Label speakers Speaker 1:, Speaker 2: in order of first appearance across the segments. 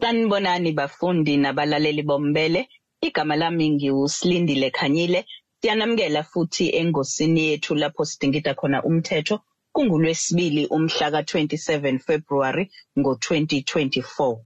Speaker 1: Sanibonani bafundi nabalaleli bombele. Igama lami ngiwusilindile Khanyile. Siyanamukela futhi engosini yethu lapho sidingida khona umthetho kungulwesibili umhla ka27 February ngo2024.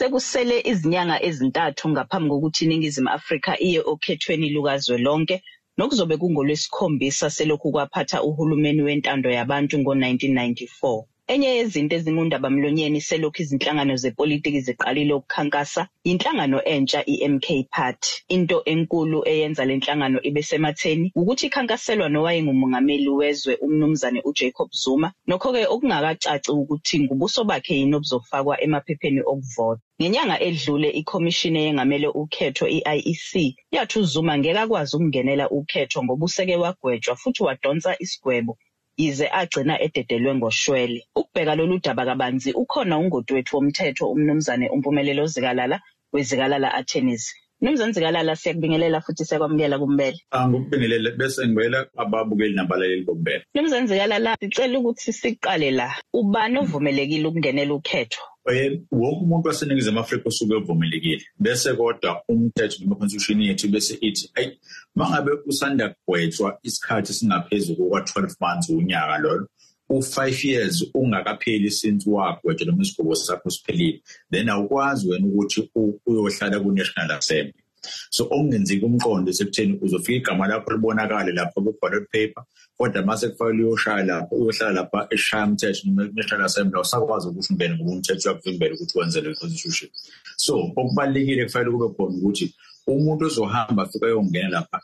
Speaker 1: Sekusele izinyanga ezintathu ngaphambi kokuthi iNingizimu Afrika iye okhethweni lukazwelonke nokuzobe kungolwesikhombisa selokhu kwaphatha uhulumeni wentando yabantu ngo1994. Enye yezinto ezingundaba mlonyeni selokhu izinhlangano zepolitiki ziqalile ukukhankasa inhlangano entsha iMK Party. Into enkulu eyenza le nhlangano ibe sematheni ukuthi ikhankaselwa nowayengumongameli wezwe umnumzane uJacob Zuma nokho-ke okungakacaci ukuthi ngubuso bakhe yini obuzofakwa emaphepheni okuvota. Ngenyanga edlule ikhomishini eyengamele ukhetho i-IEC yathi uZuma ngeke akwazi ukungenela ukhetho ngoba useke wagwetshwa futhi wadonsa isigwebo yize agcina ededelwe ngoshwele. Ukubheka lolu daba kabanzi ukhona ungoti wethu womthetho umnumzane uMpumelelo Zikalala wezikalala Attorneys. Mnumzane Zikalala siyakubingelela futhi siyakwamukela kumbele.
Speaker 2: Angikubingelele bese ngibela ababukeli nabalaleli bokumbele.
Speaker 1: Mnumzane Zikalala sicela ukuthi siqale la. Ubani ovumelekile ukungenela ukhetho?
Speaker 2: Eh wonke umuntu waseNingizimu Afrika usuke evumelekile bese kodwa umthetho noma constitution yethu bese ithi ay mangabe usanda kugwetshwa isikhathi singaphezulu kwa 12 months unyaka lolo u5 years ungakapheli since wagwetshwa noma isigaba sakho siphelile then awukwazi wena ukuthi uyohlala ku National Assembly. So okungenzeka umqondo sekutheni uzofika igama lakho libonakale lapho ku ballot paper kodwa mase kufanele uyoshaya lapho uyohlala lapha eshaya umthetho noma national assembly usakwazi ukuthi ungene ngoba umthetho uyakuvimbela ukuthi wenze le constitution. So okubalekile kufanele kube khona ukuthi umuntu ozohamba afike ayongena lapha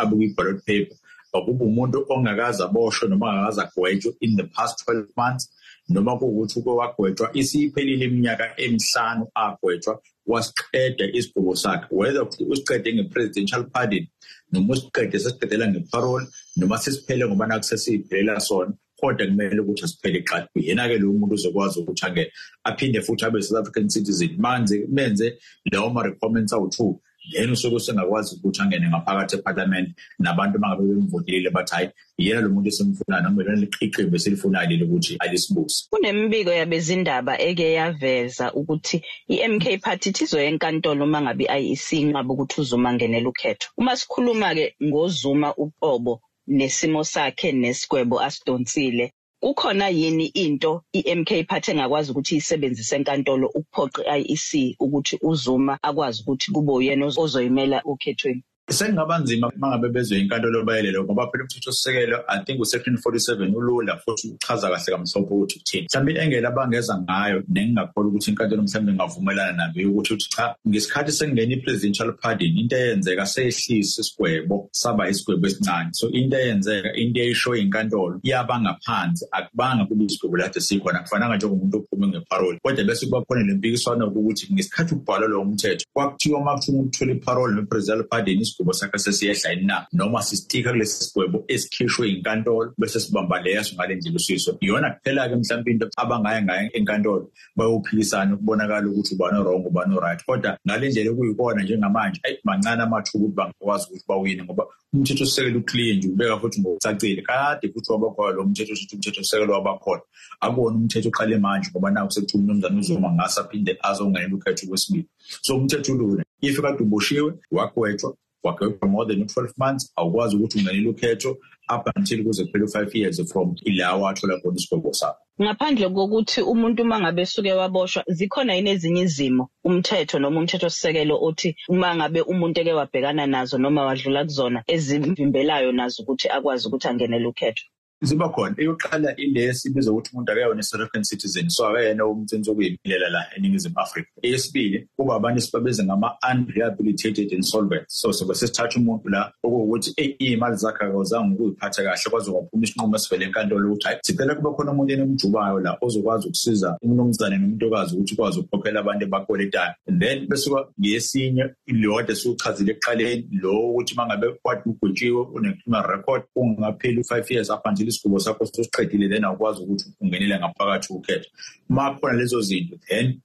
Speaker 2: abuke i-ballot paper akuba umuntu ongakaze aboshwe noma ongakaze agwetshwe in the past 12 months noma kuwukuthi uke wagwetshwa isiphelile iminyaka emihlanu agwetshwa wasiqeda isigqobo sakhe. Whether usiqede nge-presidential pardon noma usiqede sesiqedela nge-parole noma sesiphele ngoba nakusesiyiphelela sona kodwa kumele ukuthi asiphele eqala uyena-ke lowo muntu uzokwazi ukuthi angene aphinde futhi abe south african citizen. Manze menze lawo ma-requirements awu-two. Then usuke usengakwazi ukuthi angene ngaphakathi ephalamende nabantu mangabe bemvotelile bathi hayi yena lo muntu esimfunayo noma lona liqhiqembe esilifunayo leli ukuthi alisibuse.
Speaker 1: Kunemibiko yabezindaba eke yaveza ukuthi i-MK Party izoya enkantolo uma ngabe i-IEC inqaba ukuthi uzuma ngenela ukhetho. Uma sikhuluma-ke ngozuma uqobo nesimo sakhe nesigwebo asidonsile kukhona yini into i-MK Party engakwazi ukuthi isebenzise enkantolo ukuphoqa i-IEC ukuthi uZuma akwazi ukuthi kube uyena ozoyimela ukhethweni
Speaker 2: sekungaba nzima mangabe bezwe inkantolo bayelelo ngoba phela umthethosisekelo i think usection 47 ulula futhi uchaza kahle kamhlophe ukuthi uthini. Mhlawumbe engela abangeza ngayo nengingakholwa ukuthi inkantolo mhlawumbe ingavumelana nayo ukuthi uthi cha ngesikhathi sengena i-presidential pardon into eyenzeka seyehlisa isigwebo saba isigwebo esincane. So into eyenzeka into eyishoyo inkantolo yaba ngaphansi akubanga kube isigwebo lade sikhona kufananga njengomuntu ophume ngeparole. Kodwa bese kuba khona le mpikiswano ukuthi ngesikhathi ubhalwa lo mthetho kwakuthiwa uma kuthiwa umuntu uthola iparole ne-presidential pardon isigwebo sakhe sesiyehla yini na noma sisitika kulesi sigwebo esikhishwe inkantolo bese sibamba leyaso ngale ndlela usiso iyona kuphela-ke mhlawumbe into abangaya ngayo enkantolo bayophikisana ukubonakala ukuthi ubani wrong ubani right kodwa ngale ndlela okuyikona njengamanje ayi mancane amathuba ukuthi bangakwazi ukuthi bawine ngoba umthetho sisekelo uclear nje ubeka futhi ngokucacile. Kade futhi wabakhona lo mthetho sithi umthetho sisekelo wabakhona. Akuwona umthetho oqale manje ngoba naku sekuthula umnumzane uzoma ngase aphinde azongenela ukhetho kwesibili. So umthetho ulula if kade uboshiwe wagwetshwa wagwetshwa more than 12 months awukwazi ukuthi ungenele ukhetho up until kuze kuphele u-5 years from ila wathola khona isigwebo sakho.
Speaker 1: Ngaphandle kokuthi umuntu uma ngabe suke waboshwa zikhona yini ezinye izimo umthetho noma umthetho sisekelo othi uma ngabe umuntu eke wabhekana nazo noma wadlula kuzona ezimvimbelayo nazo ukuthi akwazi ukuthi angenele ukhetho
Speaker 2: ziba khona. Eyokuqala ile sibiza ukuthi umuntu akayona South African citizen so akayena umthetho okuyimilela la eNingizimu Afrika. Eyesibili kuba abantu sibabiza ngama unrehabilitated insolvent so sobe sesithatha umuntu la okuwukuthi iy'mali zakhe akazange ukuyiphatha kahle kwaze kwaphuma isinqumo esivele enkantolo ukuthi hayi sicela kube khona umuntu enomjubayo la ozokwazi ukusiza umnumzane nomuntokazi ukuthi ukwazi ukukhokhela abantu abakweletayo and then bese ngesinye lode siwuchazile ekuqaleni lo ukuthi uma ngabe kwade ugwetshiwe une-criminal record ungapheli u-five years up until isigqubo sakho sosiqedile then awukwazi ukuthi ungenele ngaphakathi ukhetho. Uma khona lezo zinto then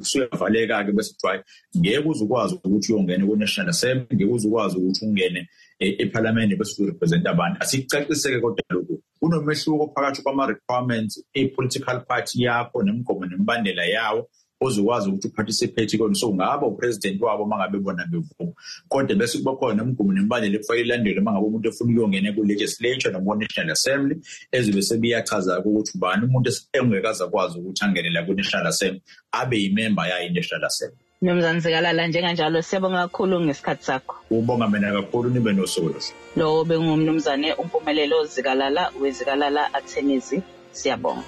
Speaker 2: usuyavaleka-ke bese kuthiwa ngeke uze ukwazi ukuthi uyongena ku-national assembly ngeke uze ukwazi ukuthi ungene ephalamende bese uzorepresenta abantu. Asikucaciseke kodwa lokhu. Kunomehluko phakathi kwama-requirements e-political party yakho nemigomo nemibandela yawo ozokwazi ukuthi uparticipate kona so ngaba upresident wabo mangabe bona bevuma kodwa bese kuba khona nemigomo nemibandela ekufanele ilandelwe mangabe umuntu efuna ukuyongena ku-legislature noma ku-national assembly ezobe sebiyachaza-ke ukuthi ubani umuntu engekaze akwazi ukuthi angene la ku-national assembly abe yimemba yayo i-national assembly
Speaker 1: Mnumzane Zikalala njenganjalo siyabonga kakhulu ngesikhathi sakho.
Speaker 2: Ubonga mina kakhulu nibe nosuku.
Speaker 1: Lo bengumnumzane umpumelelo Zikalala wezikalala Attorneys. Siyabonga.